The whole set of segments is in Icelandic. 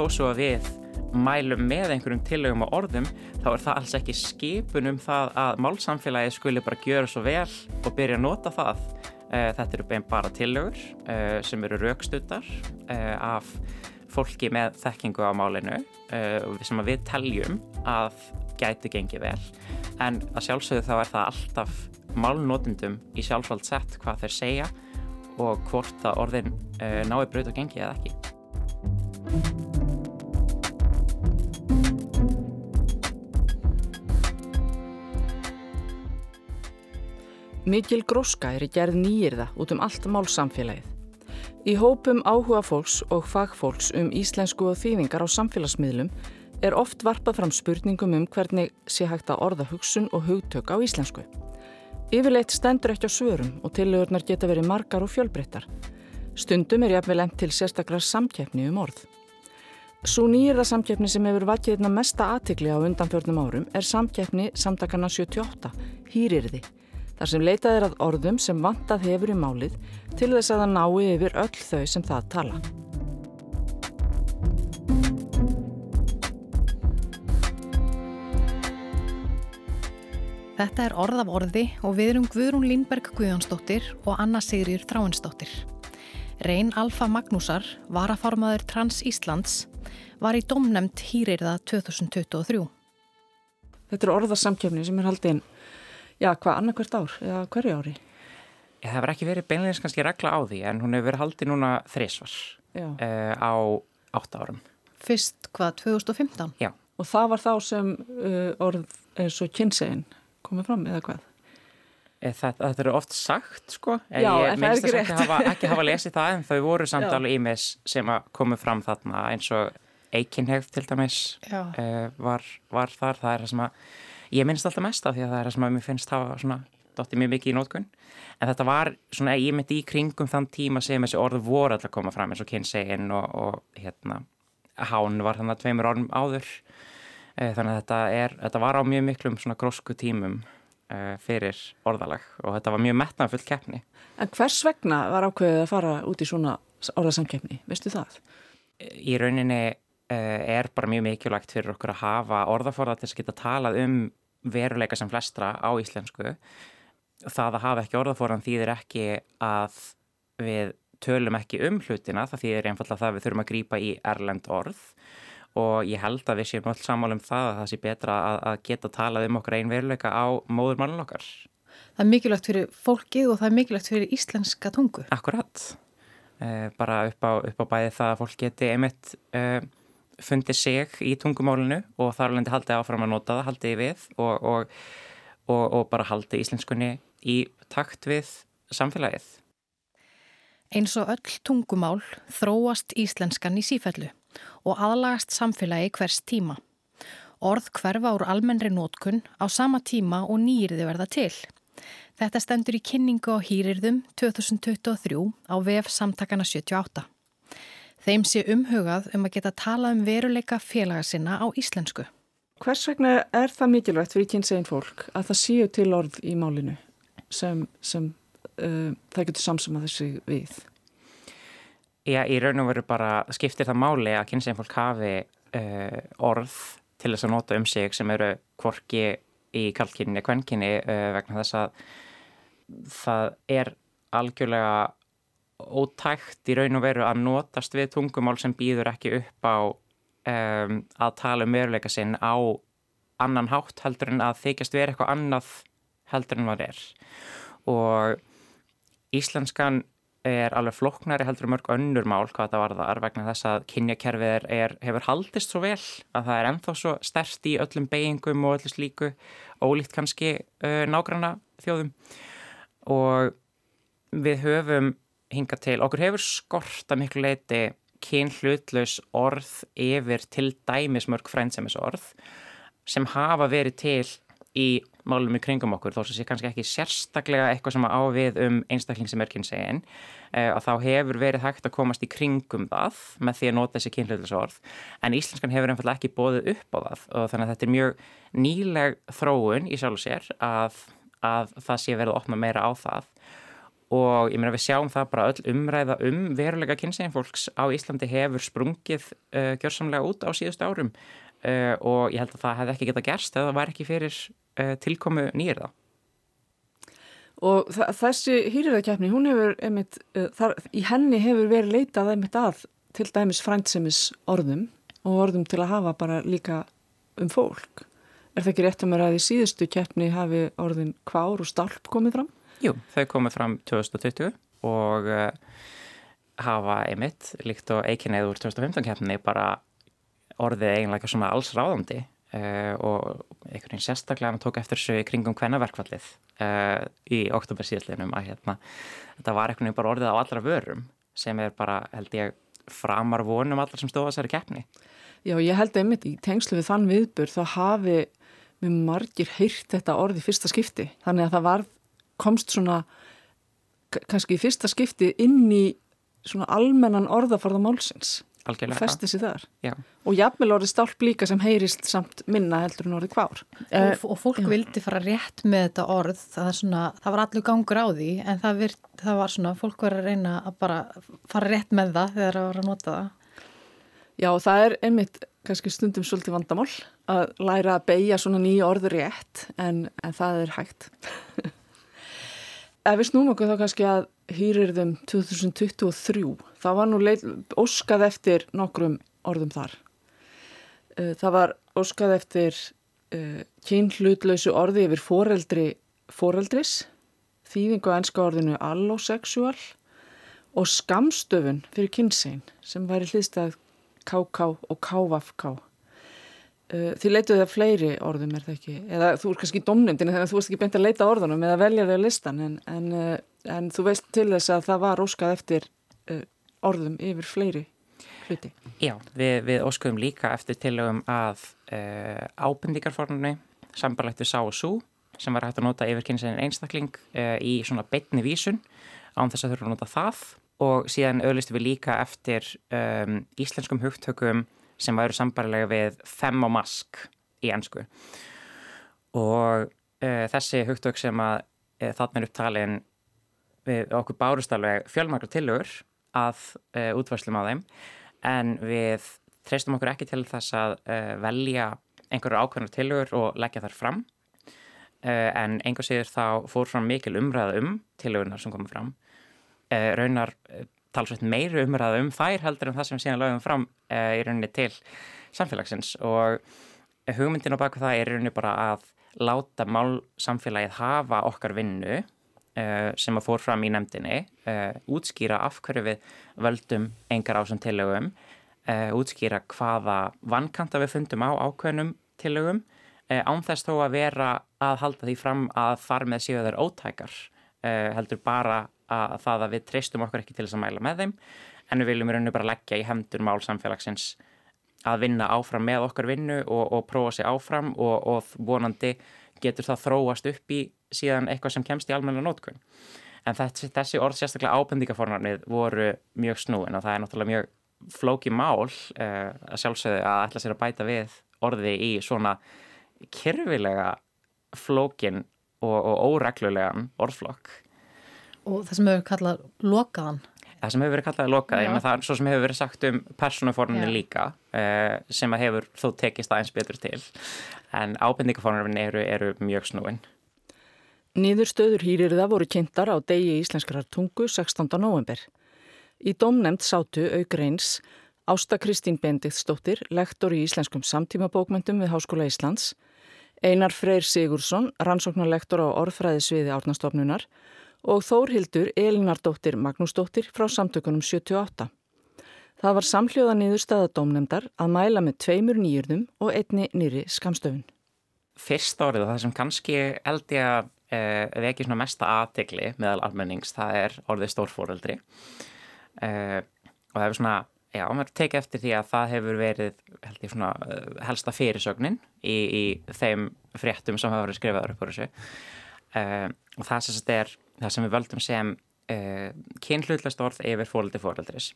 þó svo að við mælum með einhverjum tillögum og orðum þá er það alls ekki skipun um það að málsamfélagi skuli bara gjöra svo vel og byrja að nota það. Eh, þetta eru bein bara tillögur eh, sem eru raukstuttar eh, af fólki með þekkingu á málinu sem við teljum að gæti gengið vel en að sjálfsögðu þá er það alltaf málnótundum í sjálfsvöld sett hvað þeir segja og hvort að orðin nái braut og gengið eða ekki. Mikil gróska er í gerð nýjirða út um allt málsamfélagið. Í hópum áhuga fólks og fagfólks um íslensku og þýðingar á samfélagsmiðlum er oft varpað fram spurningum um hvernig sé hægt að orða hugsun og hugtök á íslensku. Yfirleitt stendur ekki á svörum og tilögurnar geta verið margar og fjölbreyttar. Stundum er jafnvel enn til sérstaklega samkeppni um orð. Svo nýjirða samkeppni sem hefur vakið einna mesta aðtikli á undanfjörnum árum er samkeppni samtakana 78, hýrirði þar sem leitað er að orðum sem vantað hefur í málið til þess að það nái yfir öll þau sem það tala. Þetta er orð af orði og við erum Guðrún Línberg Guðjónsdóttir og Anna Sigriður Tráinsdóttir. Reyn Alfa Magnúsar, varaformaður Trans Íslands, var í domnemt hýrirða 2023. Þetta er orðarsamkjöfni sem er haldið inn já, hvað, annarkvært ár eða hverju ári? Það hefur ekki verið beinleins kannski regla á því en hún hefur verið haldið núna þrísvar uh, á átt árum. Fyrst hvað, 2015? Já. Og það var þá sem uh, orð eins og kynsegin komið fram eða hvað? Eh, þetta, þetta eru oft sagt sko, en Já, ég minnst þess að ekki hafa, ekki hafa lesið það en þau voru samtali ímis sem að komið fram þarna eins og eikinhefð til dæmis uh, var, var þar, það er það sem að ég minnst alltaf mest af því að það er það sem að mér finnst hafa svona dóttið mjög mikið í nótkunn en þetta var svona, ég myndi í kringum þann tíma sem þessi orð voru alltaf að koma fram eins og kynsegin og, og hérna hán var þannig að tveimur orðum áður e, þannig að þetta, er, þetta var á mjög miklum svona grósku tímum e, fyrir orðalag og þetta var mjög metnað full keppni. En hvers vegna var ákveðið að fara út í svona orðasamkeppni, veistu það? Í rauninni e, er bara mjög mikilvægt fyrir okkur að hafa orðaforða til að geta talað um veruleika sem flestra á íslensku. Það að hafa ekki orðaforan þýðir ekki að við tölum ekki um hlutina. Það þýðir einfallega það að við þurfum að grýpa í erlend orð. Og ég held að við séum alls samála um það að það sé betra að, að geta talað um okkar einn veruleika á móðurmálun okkar. Það er mikilvægt fyrir fólkið og það er mikilvægt fyrir íslenska tungu. Akkurat. Eh, bara upp á, upp á bæði það að fólk geti einmitt eh, fundið sig í tungumálinu og þar alveg haldið áfram að nota það, haldið við og, og, og, og bara haldið íslenskunni í takt við samfélagið. Eins og öll tungumál þróast íslenskan í sífellu og aðlagast samfélagi hvers tíma. Orð hverfa úr almennri nótkun á sama tíma og nýjirði verða til. Þetta stendur í kynningu á hýrirðum 2023 á VF samtakana 78. Þeim sé umhugað um að geta tala um veruleika félaga sinna á íslensku. Hvers vegna er það mikilvægt fyrir kynsegin fólk að það séu til orð í málinu sem, sem uh, það getur samsama þessi við? Já, í raun og veru bara skiptir það máli að kynsegin fólk hafi uh, orð til þess að nota um sig sem eru kvorki í kallkynni, kvennkynni uh, vegna þess að það er algjörlega ótækt í raun og veru að notast við tungumál sem býður ekki upp á um, að tala um veruleika sinn á annan hátt heldur en að þykjast vera eitthvað annað heldur en hvað er. Og íslenskan er alveg floknari heldur mörg önnur mál hvað það var þar vegna þess að kynjakerfið er, hefur haldist svo vel að það er ennþá svo stert í öllum beigingum og öllu slíku ólíkt kannski uh, nágranna þjóðum og við höfum hinga til. Okkur hefur skorta miklu leiti kyn hlutlaus orð yfir til dæmis mörg frænsemis orð sem hafa verið til í málum í kringum okkur þó sem sé kannski ekki sérstaklega eitthvað sem á við um einstakling sem er kynsegin. Uh, að þá hefur verið hægt að komast í kringum það með því að nota þessi kynhlutlaus orð en íslenskan hefur einfallega ekki bóðið upp á það. Og þannig að þetta er mjög nýleg þróun í sjálf og sér að, að það sé verið að opna meira á það og ég meina við sjáum það bara öll umræða um veruleika kynsegin fólks á Íslandi hefur sprungið uh, gjörsamlega út á síðust árum uh, og ég held að það hefði ekki geta gerst eða það var ekki fyrir uh, tilkomu nýjir það. Og þessi hýrðarkjapni, hún hefur, einmitt, þar, í henni hefur verið leitað einmitt að til dæmis frænsemis orðum og orðum til að hafa bara líka um fólk. Er það ekki rétt að mér að í síðustu kjapni hafi orðin kvár og stálp komið fram? Jú, þau komið fram 2020 og uh, hafa einmitt líkt og eikinnið úr 2015 kjapni bara orðið eiginlega svona alls ráðandi uh, og einhvern veginn sérstaklega hann tók eftir þessu kringum hvennaverkvallið uh, í oktober síðastlinum að hérna, þetta var einhvern veginn bara orðið á allra vörum sem er bara, held ég, framar vonum allar sem stóða þessari keppni. Já, ég held einmitt í tengslu við þann viðbur þá hafi með margir heyrt þetta orði fyrsta skipti. Þannig að það var, komst svona kannski í fyrsta skipti inn í svona almennan orðaforða málsins. Algjörlega. Og festi sér þar. Já. Og jafnvel orði stálp líka sem heyrist samt minna heldur en orði kvár. Og, og fólk já. vildi fara rétt með þetta orð. Það, svona, það var allur gangur á því en það, virt, það var svona, fólk verið að reyna að bara fara rétt með það þegar það var að nota það. Já, það er einmitt kannski stundum svolítið vandamál að læra að beigja svona nýja orður rétt en, en það er hægt. Ef við snúum okkur þá kannski að hýrirðum 2023, það var nú leit, óskað eftir nokkrum orðum þar. Eh, það var óskað eftir uh, kynhlutlausu orði yfir foreldri, foreldris, þýðingu að enska orðinu allosexual og skamstöfun fyrir kynsegin sem væri hlýstað KK og KVFK. Uh, þið leituðu það fleiri orðum er það ekki, eða þú er kannski í domnendinu þannig að þú veist ekki beint að leita orðunum eða velja þau listan en, en, uh, en þú veist til þess að það var óskað eftir uh, orðum yfir fleiri hluti. Já, við, við óskuðum líka eftir tilögum að ábendingarformunni sambarlegt við sá og sú sem var hægt að nota yfir kynsegin einstakling í svona beitni vísun án þess að þurfa að nota það og síðan auðlistu við líka eftir um, íslenskum hugtökum sem væru sambarilega við fem og mask í ennsku og uh, þessi hugtök sem að uh, þarna er upptalinn við okkur bárustalveg fjölmarklu tilur að uh, útvarslum á þeim en við treystum okkur ekki til þess að velja einhverju ákveðnar tilur og leggja þar fram. En einhver síður þá fór fram mikil umræða um tilugunar sem komið fram. Eh, raunar eh, talsveit meiri umræða um þær heldur en það sem síðan lögum fram eh, í rauninni til samfélagsins. Og hugmyndin á baku það er í rauninni bara að láta málsamfélagið hafa okkar vinnu eh, sem að fór fram í nefndinni eh, útskýra af hverju við völdum engar ásum tillögum útskýra hvaða vankanta við fundum á ákveðnum tillögum ánþess þó að vera að halda því fram að þar með séu þeir ótækar heldur bara að það að við treystum okkur ekki til þess að mæla með þeim en við viljum í rauninu bara leggja í hendur mál samfélagsins að vinna áfram með okkar vinnu og, og prófa sér áfram og, og vonandi getur það þróast upp í síðan eitthvað sem kemst í almenna nótkunn. En þessi, þessi orð sérstaklega ábendingafornarnið voru mjög snúin og það er náttúrulega mjög flóki mál uh, að sjálfsögðu að ætla sér að bæta við orði í svona kyrfilega flókin og, og óreglulegan orðflokk og það sem hefur kallað lokaðan það sem hefur verið kallað lokað það er svo sem hefur verið sagt um persónuforminni líka uh, sem að hefur þó tekist aðeins betur til en ábendingaforminni eru, eru mjög snúin Nýður hýrir það voru kynntar á degi íslenskrar tungu 16. november. Í domnemnd sátu auk reyns Ásta Kristín Bendiktsdóttir, lektor í íslenskum samtímabókmyndum við Háskóla Íslands, Einar Freyr Sigursson, rannsóknarlektor á orðfræðisviði árnastofnunar og Þórhildur Elinardóttir Magnúsdóttir frá samtökunum 78. Það var samhljóða niður staðadómnemdar að mæla með tveimur nýjörðum og einni nýri skamstöfun. Fyrst árið og það sem kannski held ég að eh, veki svona mesta aðtegli meðal almennings, það er orðið stórfóreldri eh, og það hefur svona, já, maður tekið eftir því að það hefur verið held ég svona eh, helsta fyrirsögnin í, í þeim fréttum sem hafa verið skrifaður upp á þessu eh, og það sem þetta er það sem við völdum sem uh, kynhlutlast orð yfir fólöldi fóröldris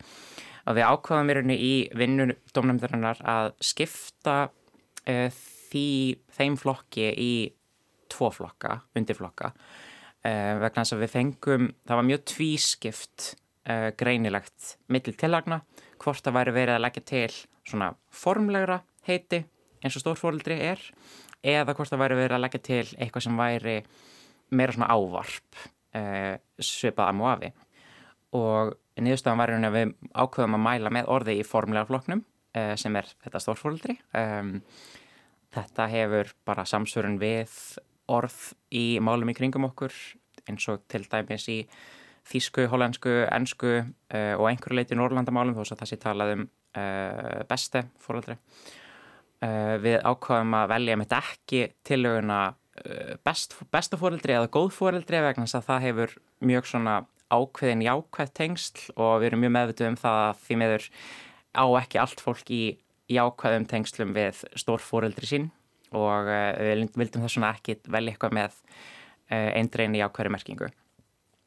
og við ákvaðum í rauninni í vinnun domnæmdarinnar að skipta uh, því þeim flokki í tvo flokka, undirflokka. Uh, vegna þess að við fengum, það var mjög tvískipt greinilegt millir tillagna, hvort það væri verið að leggja til svona formlegra heiti eins og stórfórildri er eða hvort það væri verið að leggja til eitthvað sem væri meira svona ávarp uh, svipað að múafi og niðurstafan var að við ákveðum að mæla með orði í formlega floknum uh, sem er þetta stórfórildri um, þetta hefur bara samsverun við orð í málum í kringum okkur eins og til dæmis í þísku, hollensku, ennsku uh, og einhverju leiti Norrlandamálum þó að það sé talað um beste fórildri Uh, við ákvaðum að velja mitt ekki tilöguna best, besta fóreldri eða góð fóreldri vegna þess að það hefur mjög svona ákveðin jákvæð tengsl og við erum mjög meðvituð um það að því meður á ekki allt fólk í jákvæðum tengslum við stórfóreldri sín og uh, við vildum þess vegna ekki velja eitthvað með eindreinu jákvæðri merkingu.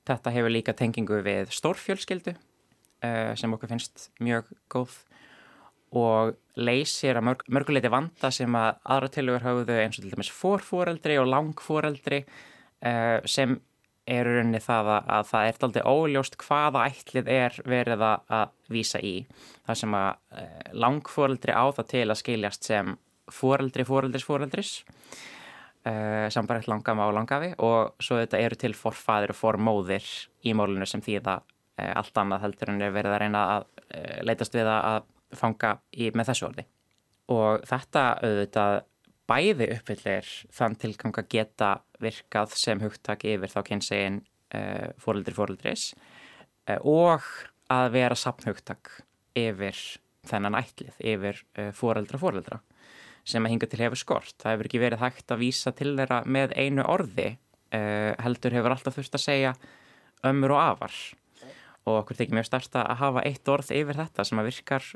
Þetta hefur líka tengingu við stórfjölskyldu sem okkur finnst mjög góð og leysir að mörg, mörguleiti vanda sem að aðra tilögur hafðu eins og til dæmis fórfóreldri og langfóreldri uh, sem er rauninni það að, að það er aldrei óljóst hvaða ætlið er verið að vísa í. Það sem að uh, langfóreldri á það til að skiljast sem fóreldri, fóreldris, fóreldris uh, sambarlegt langama og langafi og svo þetta eru til forfæðir og formóðir í mólinu sem þýða allt annað heldur en er verið að reyna að leitast við að fanga í, með þessu orði og þetta auðvitað bæði uppfyllir þann tilgang að geta virkað sem hugtak yfir þá kynsegin uh, eh, fóröldri fóröldris uh, og að vera sapnhugtak yfir þennan ætlið, yfir uh, fóröldra fóröldra sem að hinga til hefur skort. Það hefur ekki verið hægt að vísa til þeirra með einu orði heldur hefur alltaf þurft að segja ömur og afar og okkur þykir mjög starta að hafa eitt orð yfir þetta sem að virkar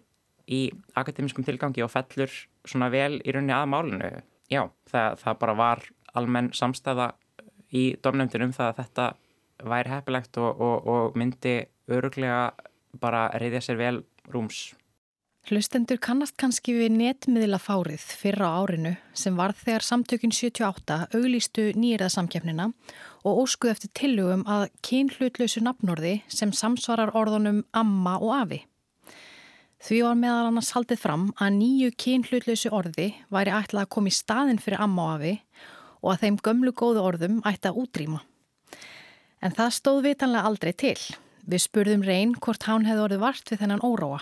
í akademiskum tilgangi og fellur svona vel í rauninni að málinu. Já, það, það bara var almenn samstæða í domnefndin um það að þetta væri heppilegt og, og, og myndi öruglega bara reyðja sér vel rúms. Hlustendur kannast kannski við netmiðla fárið fyrra árinu sem var þegar samtökun 78 auglýstu nýjirða samkjafnina og óskuð eftir tillögum að kynhlutlausu nafnorði sem samsvarar orðunum amma og afi. Því var meðal annars haldið fram að nýju kynhlutlausu orði væri ætlað að koma í staðin fyrir amma og afi og að þeim gömlu góðu orðum ætti að útrýma. En það stóð vitanlega aldrei til. Við spurðum reyn hvort hán hefði orðið vart við þennan óróa.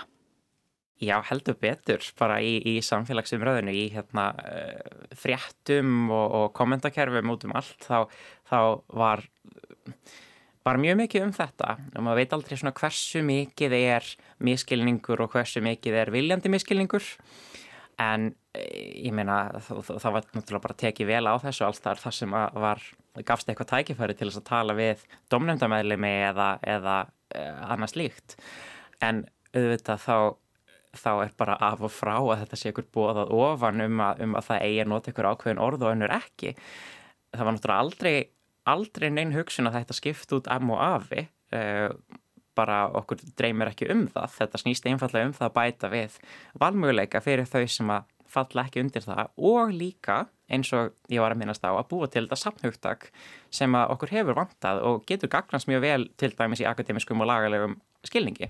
Já, heldur betur bara í, í samfélagsumröðinu, í hérna, uh, fréttum og, og kommentarkerfum út um allt, þá, þá var var mjög mikið um þetta. Og maður veit aldrei svona hversu mikið er miskilningur og hversu mikið er viljandi miskilningur en eh, ég meina það var náttúrulega bara tekið vel á þessu alls þar þar sem var gafst eitthvað tækifæri til þess að tala við domnefndamæðlimi eða, eða eh, annars líkt en auðvitað þá þá er bara af og frá að þetta sé ykkur bóðað ofan um að, um að það eigi að nota ykkur ákveðin orð og önnur ekki. Það var náttúrulega aldrei aldrei neinn hugsun að þetta skipt út am og afi. Uh, bara okkur dreymir ekki um það. Þetta snýst einfallega um það að bæta við valmöguleika fyrir þau sem að falla ekki undir það. Og líka eins og ég var að minnast á að búa til þetta samhugtak sem að okkur hefur vantað og getur gagnast mjög vel til dæmis í akademiskum og lagalegum skilningi.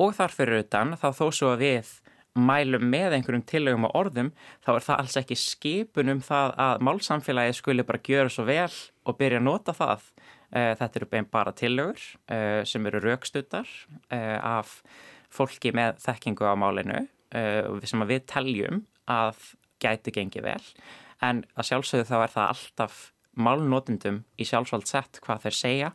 Og þarfur utan þá þó svo að við mælum með einhverjum tilögum og orðum þá er það alls ekki skipun um það að málsamfélagi skuli bara gjöra svo vel og byrja að nota það. Eh, þetta eru bara tilögur eh, sem eru raukstuttar eh, af fólki með þekkingu á málinu sem við teljum að gæti gengið vel en að sjálfsögðu þá er það alltaf málnotundum í sjálfsvald sett hvað þeir segja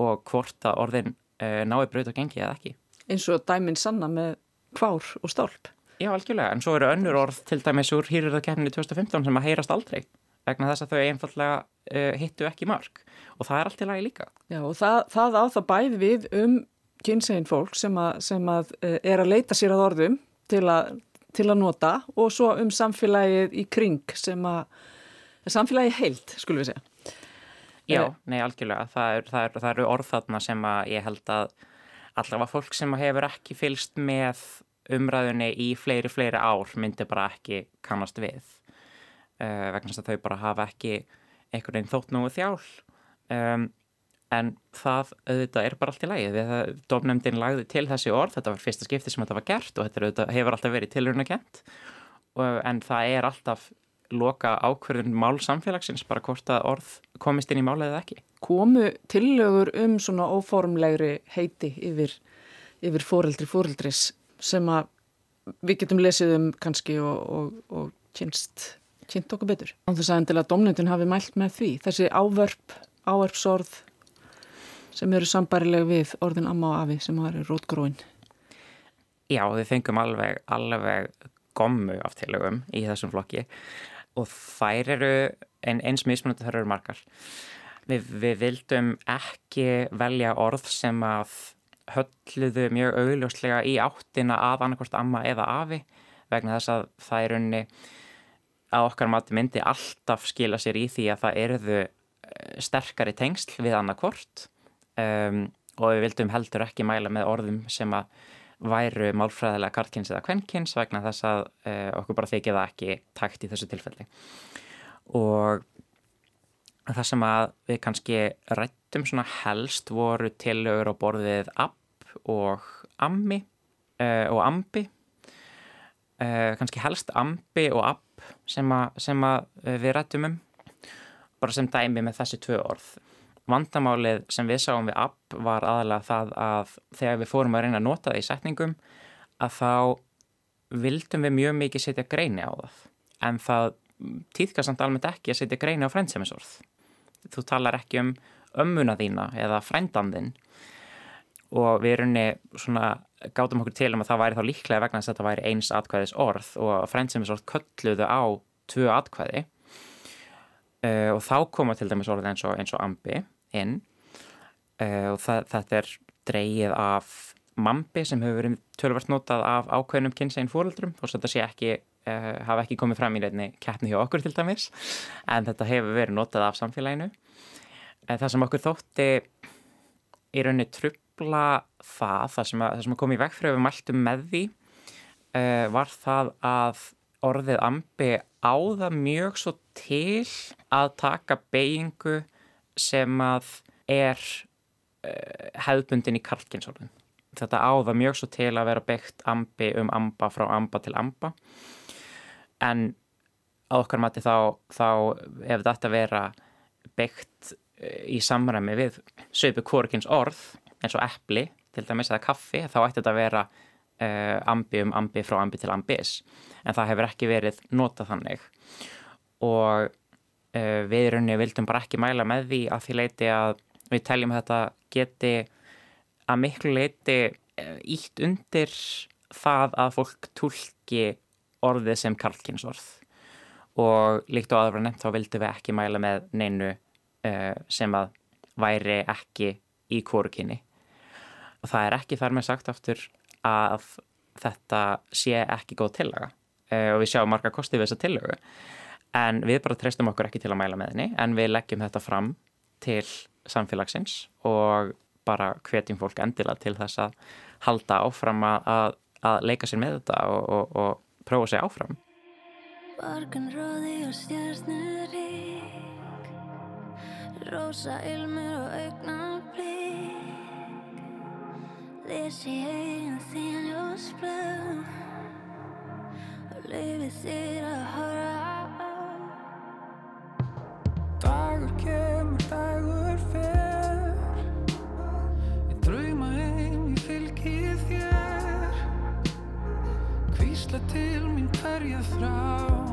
og hvort að orðin nái bröð og gengið eða ekki. Eins og dæminn sanna með kvár og stálp. Já, algjörlega, en svo eru önnur orð til dæmis úr hýrurðarkefninni 2015 sem að heyrast aldrei vegna þess að þau einfallega uh, hittu ekki mark og það er allt í lagi líka. Já, og það, það á það bæð við um kynsegin fólk sem að, sem að uh, er að leita sér að orðum til að, til að nota og svo um samfélagið í kring sem að samfélagið heilt, skulum við segja. Já, uh, nei, algjörlega, það eru er, er, er orð þarna sem að ég held að allavega fólk sem hefur ekki fylst með umræðunni í fleiri, fleiri ár myndi bara ekki kannast við uh, vegna þess að þau bara hafa ekki einhvern veginn þótt nú þjál. Um, en það auðvitað er bara allt í það, dofnefndin lagði til þessi orð þetta var fyrsta skipti sem þetta var gert og þetta auðvitað, hefur alltaf verið tilurinn að kent en það er alltaf loka ákverðin mál samfélagsins bara hvort að orð komist inn í málið eða ekki. Komu tillögur um svona óformlegri heiti yfir, yfir fóreldri fóreldris sem að við getum lesið um kannski og, og, og kynst, kynnt okkur betur. Þess að endilega domnendin hafi mælt með því. Þessi ávörp, ávörpsorð sem eru sambarileg við orðin amma og afi sem har rótgróin. Já, við fengum alveg, alveg gommu af tillögum í þessum flokki og þær eru ein, eins mismunandi þar eru margar. Við, við vildum ekki velja orð sem að hölluðu mjög augljóslega í áttina að annarkort amma eða afi vegna þess að það er unni að okkar mati myndi alltaf skila sér í því að það eruðu eh, sterkari tengsl við annarkort um, og við vildum heldur ekki mæla með orðum sem að væru málfræðilega kartkins eða kvennkins vegna þess að uh, okkur bara þykja það ekki takt í þessu tilfelli. Og það sem að við kannski rættum svona helst voru tilögur á borðið app og ammi uh, og ambi. Uh, kannski helst ambi og app sem, a, sem að við rættum um. Bara sem dæmi með þessi tvö orð vandamálið sem við sáum við app var aðalega það að þegar við fórum að reyna að nota það í setningum að þá vildum við mjög mikið setja greini á það. En það týðkast samt almennt ekki að setja greini á frendsemisórð þú talar ekki um ömmuna þína eða frendandin og við erum svona gátum okkur til um að það væri þá líklega vegna að þetta væri eins atkvæðis orð og frendsemisórð kölluðu á tvö atkvæði. Uh, og þá koma til dæmis orð eins og, eins og ambi inn uh, og það, þetta er dreyið af mambi sem hefur verið tölvart notað af ákveðnum kynsegin fóröldrum og þetta sé ekki, uh, hafa ekki komið fram í reyni keppni hjá okkur til dæmis en þetta hefur verið notað af samfélaginu. Uh, það sem okkur þótti í rauninni trubla það, það sem, að, það sem kom í vegfröfu mæltum með því var það að orðið ambi áða mjög svo til að taka beigingu sem að er uh, hefðbundin í karlkinsorðin. Þetta áða mjög svo til að vera byggt ambi um amba frá amba til amba. En á okkar mati þá, þá ef þetta vera byggt uh, í samræmi við söpu kvorkins orð eins og eppli til dæmis eða kaffi þá ætti þetta að vera uh, ambi um ambi frá ambi til ambis. En það hefur ekki verið notað þannig. Og við rauninni vildum bara ekki mæla með því að því leiti að við teljum þetta geti að miklu leiti ítt undir það að fólk tólki orðið sem karlkinsorð og líkt og aðra nefnt þá vildum við ekki mæla með neinu uh, sem að væri ekki í kórukinni og það er ekki þar með sagt aftur að þetta sé ekki góð tillaga. Og við sjáum marga kosti við þessa tillögu en við bara treystum okkur ekki til að mæla með henni en við leggjum þetta fram til samfélagsins og bara hvetjum fólk endilega til þess að halda áfram að, að leika sér með þetta og, og, og prófa sér áfram. Borganróði og stjárnurík Rósa ilmur og augna blík Lesi eigin þín og splöð og lifið þér að horfa Hvísla til mín hverja þrá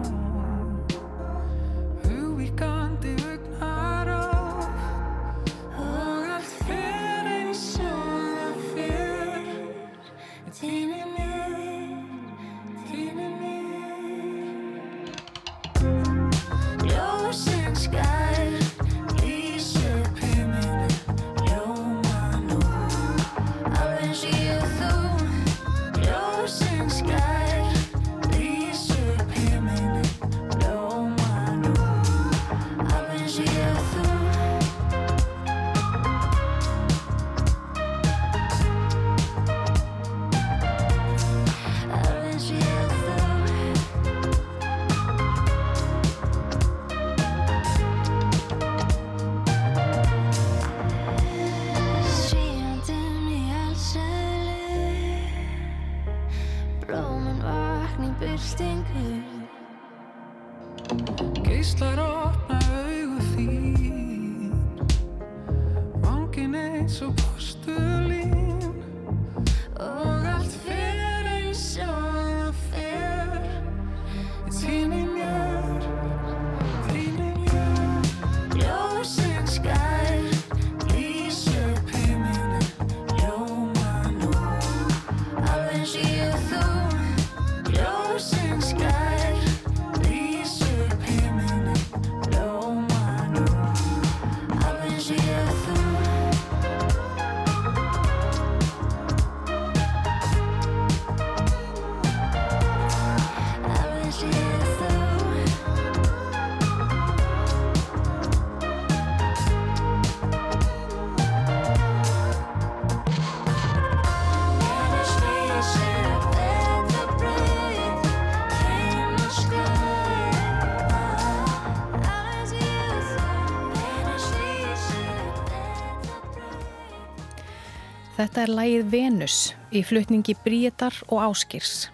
Þetta er lagið Venus í flutningi Bríetar og Áskirs.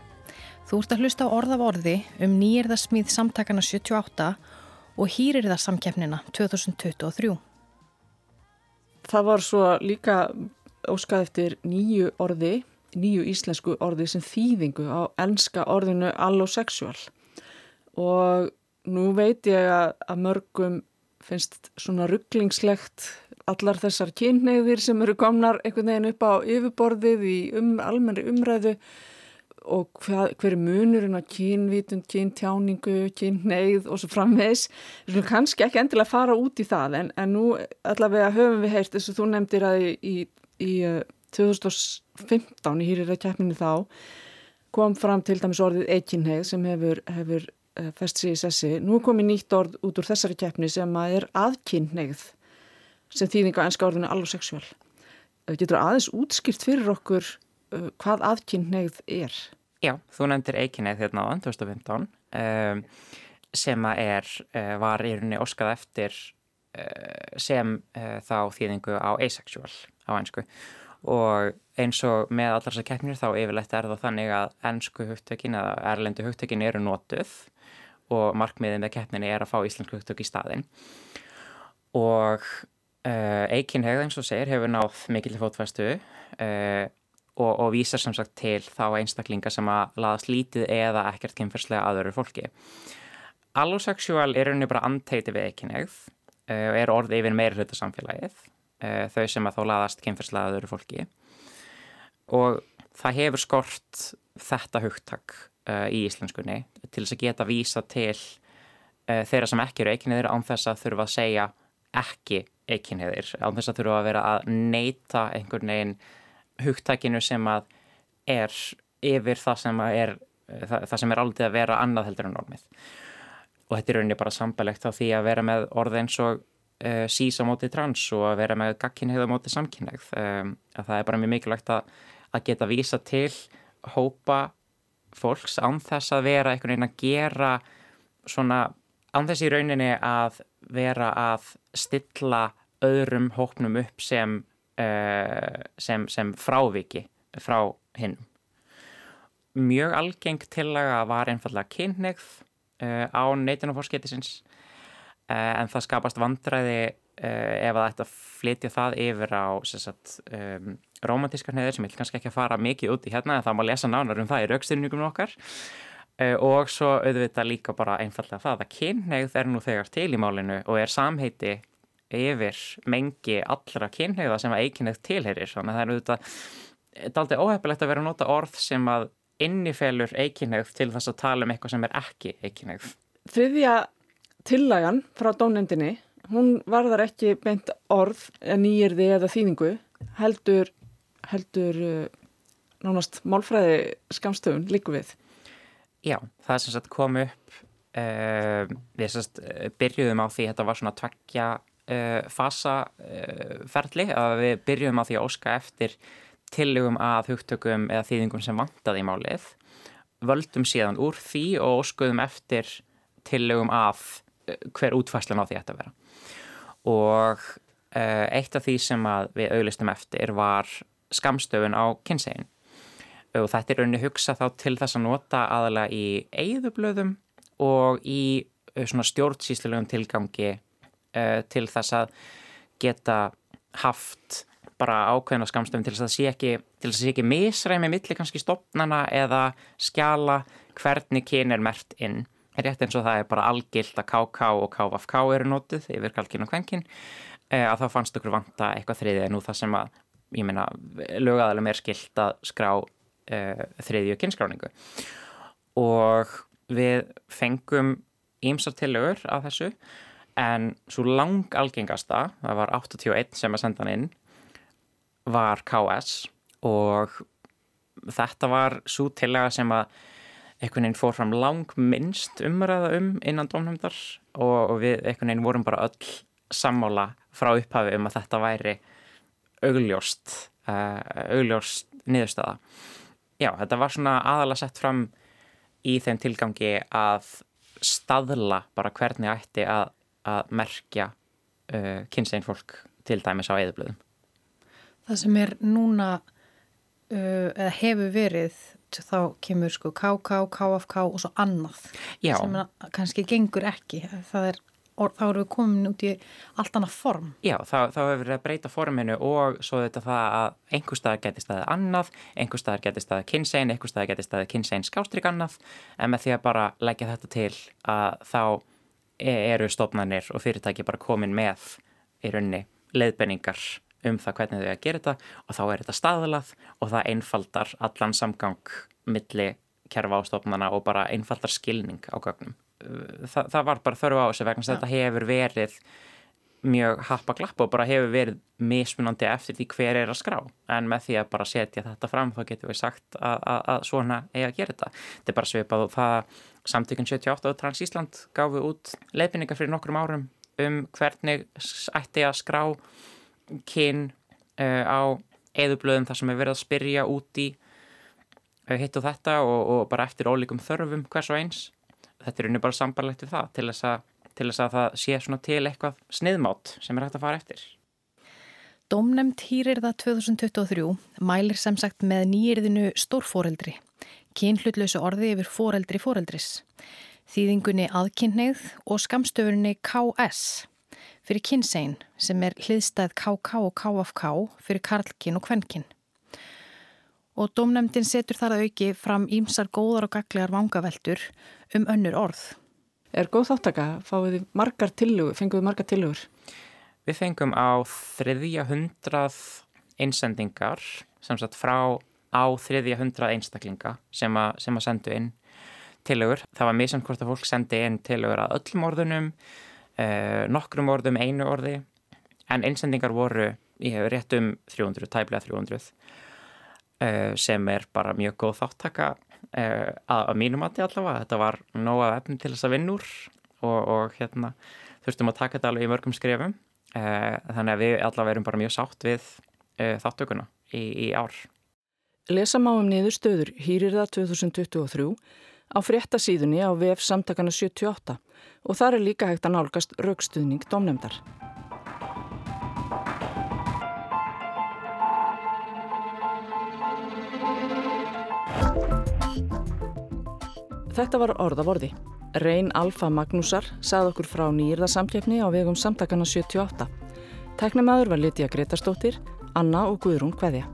Þú ert að hlusta á orð af orði um nýjirðasmíð samtakana 78 og hýrirðarsamkeppnina 2023. Það var svo líka óskað eftir nýju orði, nýju íslensku orði sem þýðingu á enska orðinu allosexual. Og nú veit ég að mörgum finnst svona rugglingslegt allar þessar kynneigðir sem eru komnar einhvern veginn upp á yfirborðið í um, almenni umræðu og hvað, hver er munurinn á kynvítund, kyntjáningu, kynneigð og svo framvegs. Við skulum kannski ekki endilega fara út í það en, en nú allavega höfum við heyrt þess að þú nefndir að í, í, í uh, 2015 í hýrira keppninu þá kom fram til dæmis orðið eikinheið sem hefur, hefur uh, fest sig í sessi. Nú komið nýtt orð út úr þessari keppni sem að er aðkynneigð sem þýðinga á enska orðinu allosexual. Getur aðeins útskýrt fyrir okkur uh, hvað aðkynneigð er? Já, þú nefndir eikinnið hérna á 2015 um, sem er, uh, var í rauninni óskað eftir uh, sem uh, þá þýðingu á asexual á einsku og eins og með allar þessar keppnir þá yfirleitt er það þannig að ennsku hugtökin eða erlendu hugtökin eru notuð og markmiðið með keppninni er að fá íslensku hugtök í staðinn og uh, eikinnhegð eins og segir hefur náð mikil fótfæstu uh, og, og vísar sem sagt til þá einstaklinga sem að laðast lítið eða ekkert kynferðslega að öðru fólki. Allosexual er rauninni bara anteiti við eikinnhegð uh, og er orð yfir meira hluta samfélagið, uh, þau sem að þá laðast kynferðslega að öðru fólki og það hefur skort þetta hugtak uh, í íslenskunni til þess að geta vísa til uh, þeirra sem ekki eru eikinniðir án þess að þurfa að segja ekki eikinniðir, án þess að þurfa að vera að neyta einhvern veginn hugtakinu sem að er yfir það sem er það, það sem er aldrei að vera annað heldur en normið. Og þetta er rauninni bara sambælegt á því að vera með orð eins og uh, sís á móti trans og að vera með gagkinnið á móti samkinnið um, að það er bara mjög mikilvægt að, að geta vísa til hópa fólks án þess að vera einhvern veginn að gera svona án þess í rauninni að vera að stilla öðrum hópnum upp sem, uh, sem, sem fráviki frá hinn. Mjög algeng tillaga var einfallega kynneigð uh, á neitunarforskettisins uh, en það skapast vandræði ef það ætti að flytja það yfir á um, romantískar neður sem ég vil kannski ekki að fara mikið út í hérna en það má lesa nánar um það í raukstyrningum okkar og svo auðvitað líka bara einfallega það að kynneigð er nú þegar til í málinu og er samheiti yfir mengi allra kynneigða sem að eikinnið tilherir þannig að það er auðvitað þetta er aldrei óhefilegt að vera að nota orð sem að innifelur eikinnegð til þess að tala um eitthvað sem er ekki eikinnegð. Þriðja tillagan frá dónendinni, hún varðar ekki beint orð, nýjirði eða þýningu, heldur, heldur nánast málfræði skamstöfun líku við. Já, það er sem sagt kom upp, uh, við sagt byrjuðum á því að þetta var svona tveggja uh, fasa uh, ferli, að við byrjuðum á því að óska eftir tillögum að hugtökum eða þýðingum sem vantaði í málið. Völdum síðan úr því og óskuðum eftir tillögum að hver útfæslan á því ætti að vera. Og uh, eitt af því sem við auglistum eftir var skamstöfun á kynsegin og þetta er rauninni hugsa þá til þess að nota aðalega í eigðublöðum og í uh, svona stjórnsýslulegum tilgangi uh, til þess að geta haft bara ákveðna skamstöfum til þess að sé ekki, ekki misræmi milli kannski stopnana eða skjala hvernig kyn er mert inn. Rétt eins og það er bara algilt að KK og KFK eru nótið yfir kalkin og kvenkin eh, að þá fannst okkur vanta eitthvað þriðið en nú það sem að, ég meina, lögaðalum er skilt að skrá þriðju kynskráningu og við fengum ímsar tillögur af þessu en svo lang algengasta, það var 81 sem að senda hann inn, var KS og þetta var svo tillega sem að einhvern veginn fór fram lang minnst umræða um innan dómnefndar og, og við einhvern veginn vorum bara öll sammála frá upphafi um að þetta væri augljóst, uh, augljóst niðurstaða. Já, þetta var svona aðalega sett fram í þeim tilgangi að staðla bara hvernig ætti að, að merkja uh, kynsegin fólk til dæmis á eðublöðum. Það sem er núna uh, eða hefur verið þá kemur sko KK, KFK og svo annað Já. sem kannski gengur ekki það er, og þá erum við komin út í allt annað form Já, þá, þá hefur verið að breyta forminu og svo þetta það að einhver staðar geti staðið annað, einhver staðar geti staðið kynsegin, einhver staðar geti staðið kynsegin skástrík annað, en með því að bara leggja þetta til að þá e- eru stofnanir og fyrirtæki bara komin með í raunni leiðbenningar um það hvernig þau að gera þetta og þá er þetta staðalað og það einfaldar allan samgang milli kerfa á stofnana og bara einfaldar skilning á gögnum. Þa, það var bara þörfu á þessu vegna að þetta hefur verið mjög happa glapp og bara hefur verið mismunandi eftir því hver er að skrá en með því að bara setja þetta fram þá getum við sagt að, að, að svona eigi að gera þetta. Þetta er bara svipað og það samtökun 78 og Trans Ísland gáfu út leifinningar fyrir nokkrum árum um hvernig ætti að skrá kyn uh, á eðublöðum þar sem er verið að spyrja út í uh, hitt og þetta og, og bara eftir ólíkum þörfum hvers og eins. Þetta er unni bara sambarlegt við það til þess að til þess að það sé svona til eitthvað sniðmátt sem er hægt að fara eftir. Dómnefnd hýrir það 2023 mælir sem sagt með nýjirðinu stórfóreldri, kynhlutlausu orði yfir fóreldri fóreldris, þýðingunni aðkynneið og skamstöfurinni KS fyrir kynsegin sem er hliðstæð KK og KFK fyrir karlkyn og kvenkyn. Og dómnefndin setur þar að auki fram ímsar góðar og gaglegar vangaveltur um önnur orð. Er góð þáttaka? Fáið þið margar tillugur? Fenguð þið margar tillugur? Við fengum á þriðja hundrað einsendingar, sem sagt frá á þriðja hundrað einstaklinga sem, a, sem að sendu inn tillögur. Það var misjant hvort að fólk sendi inn tillögur að öllum orðunum, uh, nokkrum orðum, einu orði, en einsendingar voru í rétt um 300, tæplega 300, uh, sem er bara mjög góð þáttaka að, að mínum mati allavega. Þetta var nóg af efni til þess að vinna úr og, og hérna þurftum að taka þetta alveg í mörgum skrefum. Uh, þannig að við allavega erum bara mjög sátt við uh, þáttökuna í, í ár. Lesa má um niður stöður hýrir það 2023 á frétta síðunni á VF samtakana 78 og þar er líka hægt að nálgast raukstuðning domnemdar. Þetta var orðavorði. Reyn Alfa Magnúsar sað okkur frá nýjirðarsamkeppni á vegum samtakana 78. Tæknamaður var Lítja Gretarstóttir, Anna og Guðrún Kveðja.